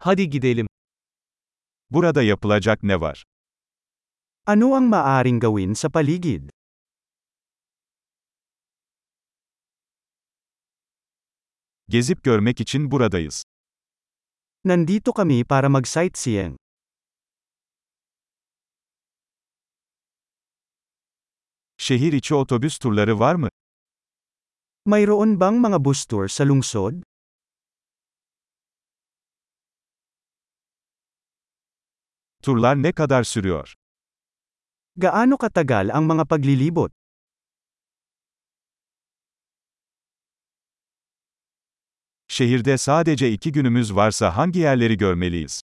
Hadi gidelim. Burada yapılacak ne var? Ano ang maaring gawin sa paligid? Gezip görmek için buradayız. Nandito kami para mag-sightseeing. Şehir içi otobüs turları var mı? Mayroon bang mga bus tour sa lungsod? Turlar ne kadar sürüyor? Gaano katagal ang mga paglilibot? Şehirde sadece iki günümüz varsa hangi yerleri görmeliyiz?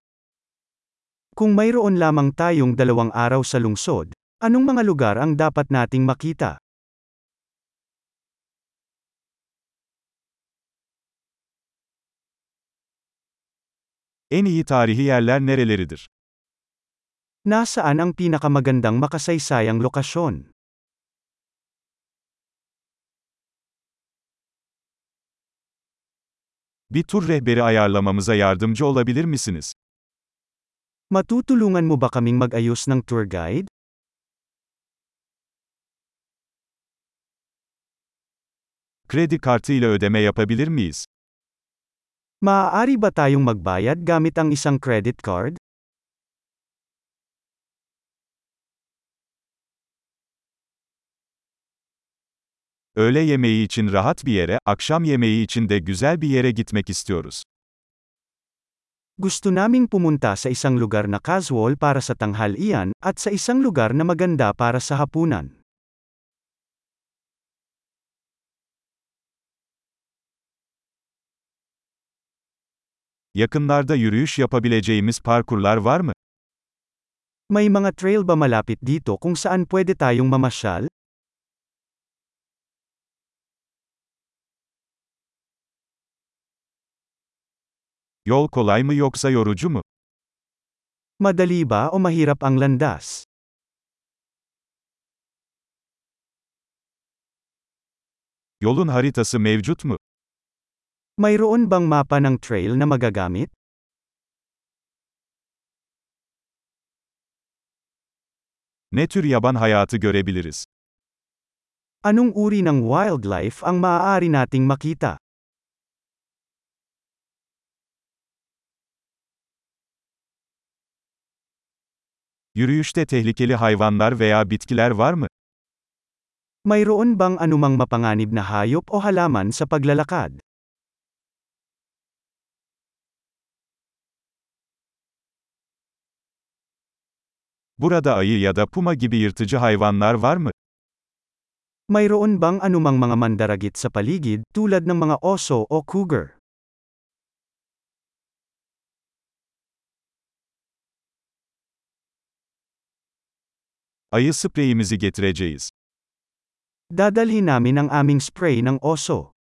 Kung mayroon lamang tayong dalawang araw sa lungsod, anong mga lugar ang dapat nating makita? En iyi tarihi yerler nereleridir? Nasaan ang pinakamagandang makasaysayang lokasyon? Bir tur rehberi ayarlamamıza yardımcı olabilir misiniz? Matutulungan mo ba kaming mag-ayos ng tour guide? Kredi kartı ile ödeme yapabilir miyiz? Maaari ba tayong magbayad gamit ang isang credit card? Öğle yemeği için rahat bir yere, akşam yemeği için de güzel bir yere gitmek istiyoruz. Gusto naming pumunta sa isang lugar na casual para sa tanghalian, at sa isang lugar na maganda para sa hapunan. Yakınlarda yürüyüş yapabileceğimiz parkurlar var mı? May mga trail ba malapit dito kung saan pwede tayong mamasyal? Yol kolay mı yoksa yorucu mu? Madali ba o mahirap ang landas? Yolun haritası mevcut mu? Mayroon bang mapa ng trail na magagamit? Ne tür yaban hayatı görebiliriz? Anong uri ng wildlife ang maaari nating makita? Yürüyüşte tehlikeli hayvanlar veya bitkiler var mı? Mayroon bang anumang mapanganib na hayop o halaman sa paglalakad? Burada ayı ya da puma gibi yırtıcı hayvanlar var mı? Mayroon bang anumang mga mandaragit sa paligid tulad ng mga oso o cougar? Ayı spreyimizi getireceğiz. Dadalhin namin ang aming spray ng oso.